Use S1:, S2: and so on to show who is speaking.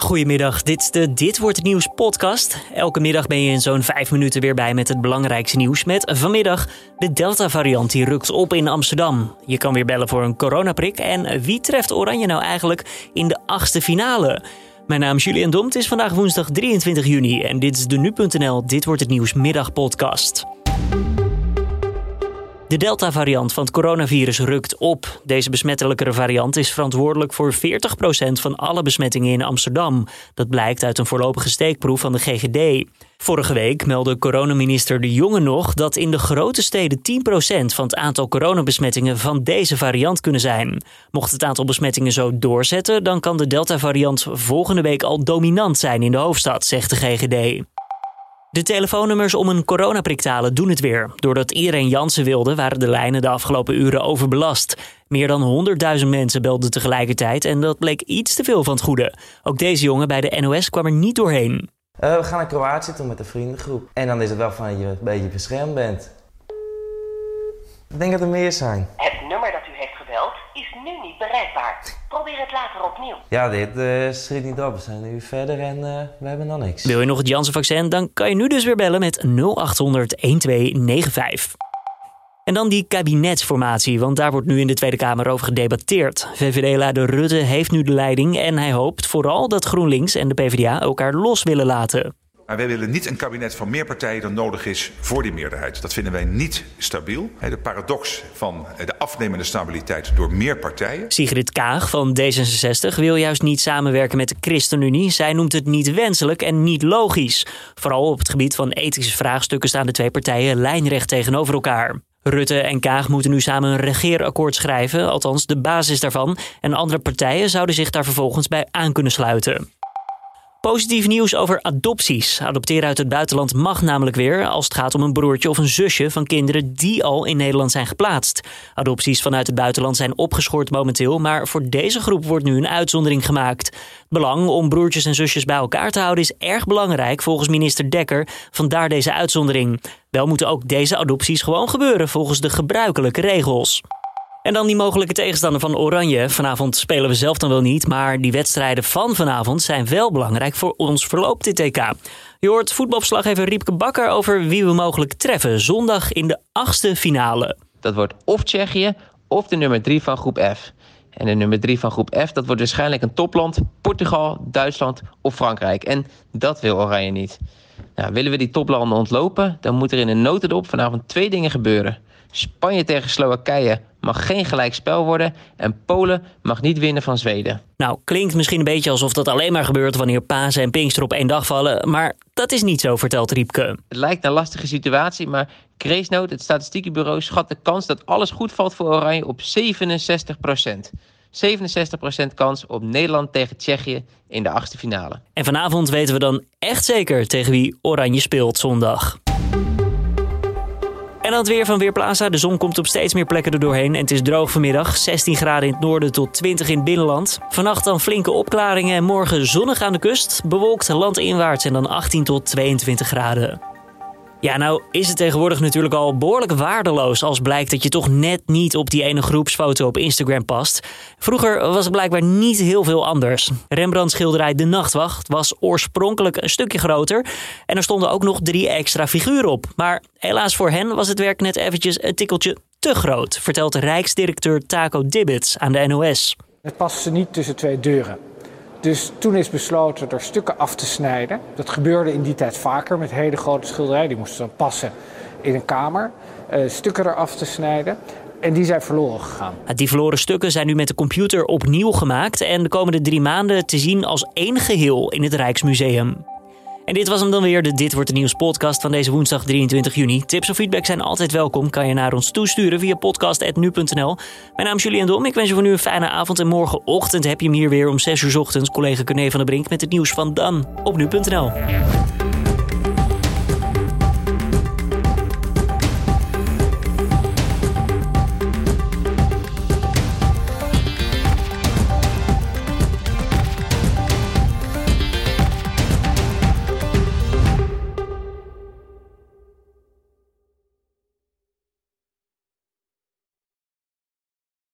S1: Goedemiddag, dit is de Dit Wordt Het Nieuws podcast. Elke middag ben je in zo'n vijf minuten weer bij met het belangrijkste nieuws. Met vanmiddag de Delta-variant die rukt op in Amsterdam. Je kan weer bellen voor een coronaprik. En wie treft Oranje nou eigenlijk in de achtste finale? Mijn naam is Julian Dom, het is vandaag woensdag 23 juni. En dit is de Nu.nl Dit Wordt Het Nieuws middagpodcast. De Delta-variant van het coronavirus rukt op. Deze besmettelijkere variant is verantwoordelijk voor 40% van alle besmettingen in Amsterdam. Dat blijkt uit een voorlopige steekproef van de GGD. Vorige week meldde coronaminister De Jonge nog dat in de grote steden 10% van het aantal coronabesmettingen van deze variant kunnen zijn. Mocht het aantal besmettingen zo doorzetten, dan kan de Delta-variant volgende week al dominant zijn in de hoofdstad, zegt de GGD. De telefoonnummers om een coronaprik te halen doen het weer. Doordat iedereen Jansen wilde, waren de lijnen de afgelopen uren overbelast. Meer dan 100.000 mensen belden tegelijkertijd en dat bleek iets te veel van het goede. Ook deze jongen bij de NOS kwam er niet doorheen.
S2: Uh, we gaan naar Kroatië toe met een vriendengroep. En dan is het wel van dat je een beetje beschermd bent. Ik denk dat er meer zijn.
S3: Het nummer dat u heeft nu niet bereikbaar. Probeer het later opnieuw.
S2: Ja, dit uh, schiet niet op. We zijn nu verder en uh, we hebben nog niks.
S1: Wil je nog het Janssen-vaccin? Dan kan je nu dus weer bellen met 0800 1295. En dan die kabinetsformatie, want daar wordt nu in de Tweede Kamer over gedebatteerd. VVD-leider Rutte heeft nu de leiding en hij hoopt vooral dat GroenLinks en de PvdA elkaar los willen laten.
S4: Maar wij willen niet een kabinet van meer partijen dan nodig is voor die meerderheid. Dat vinden wij niet stabiel. De paradox van de afnemende stabiliteit door meer partijen.
S1: Sigrid Kaag van D66 wil juist niet samenwerken met de ChristenUnie. Zij noemt het niet wenselijk en niet logisch. Vooral op het gebied van ethische vraagstukken staan de twee partijen lijnrecht tegenover elkaar. Rutte en Kaag moeten nu samen een regeerakkoord schrijven, althans de basis daarvan. En andere partijen zouden zich daar vervolgens bij aan kunnen sluiten. Positief nieuws over adopties. Adopteren uit het buitenland mag namelijk weer als het gaat om een broertje of een zusje van kinderen die al in Nederland zijn geplaatst. Adopties vanuit het buitenland zijn opgeschort momenteel, maar voor deze groep wordt nu een uitzondering gemaakt. Belang om broertjes en zusjes bij elkaar te houden is erg belangrijk volgens minister Dekker, vandaar deze uitzondering. Wel moeten ook deze adopties gewoon gebeuren volgens de gebruikelijke regels. En dan die mogelijke tegenstander van Oranje. Vanavond spelen we zelf dan wel niet, maar die wedstrijden van vanavond zijn wel belangrijk voor ons verloop dit TK. Je hoort voetbalverslaggever Riepke Bakker over wie we mogelijk treffen zondag in de achtste finale.
S5: Dat wordt of Tsjechië of de nummer 3 van groep F. En de nummer 3 van groep F, dat wordt waarschijnlijk een topland, Portugal, Duitsland of Frankrijk. En dat wil Oranje niet. Nou, willen we die toplanden ontlopen, dan moet er in een notendop vanavond twee dingen gebeuren. Spanje tegen Slowakije mag geen gelijkspel worden en Polen mag niet winnen van Zweden.
S1: Nou, klinkt misschien een beetje alsof dat alleen maar gebeurt wanneer Pasen en Pinkster op één dag vallen, maar dat is niet zo, vertelt Riepke.
S5: Het lijkt een lastige situatie, maar Grace het statistiekenbureau, schat de kans dat alles goed valt voor Oranje op 67% 67% kans op Nederland tegen Tsjechië in de achtste finale.
S1: En vanavond weten we dan echt zeker tegen wie Oranje speelt zondag. En dan het weer van Weerplaza. De zon komt op steeds meer plekken er doorheen. En het is droog vanmiddag. 16 graden in het noorden tot 20 in het binnenland. Vannacht dan flinke opklaringen en morgen zonnig aan de kust. Bewolkt landinwaarts en dan 18 tot 22 graden. Ja, nou is het tegenwoordig natuurlijk al behoorlijk waardeloos als blijkt dat je toch net niet op die ene groepsfoto op Instagram past. Vroeger was het blijkbaar niet heel veel anders. Rembrandts schilderij De Nachtwacht was oorspronkelijk een stukje groter en er stonden ook nog drie extra figuren op. Maar helaas voor hen was het werk net eventjes een tikkeltje te groot, vertelt Rijksdirecteur Taco Dibbets aan de NOS.
S6: Het paste niet tussen twee deuren. Dus toen is besloten er stukken af te snijden. Dat gebeurde in die tijd vaker met hele grote schilderijen. Die moesten dan passen in een kamer. Uh, stukken eraf te snijden. En die zijn verloren gegaan.
S1: Die verloren stukken zijn nu met de computer opnieuw gemaakt en de komende drie maanden te zien als één geheel in het Rijksmuseum. En dit was hem dan weer, de Dit Wordt de Nieuws podcast van deze woensdag 23 juni. Tips of feedback zijn altijd welkom, kan je naar ons toesturen via podcast.nu.nl. Mijn naam is Julian Dom, ik wens je voor nu een fijne avond en morgenochtend heb je hem hier weer om 6 uur ochtends. Collega Corné van der Brink met het nieuws van dan op nu.nl.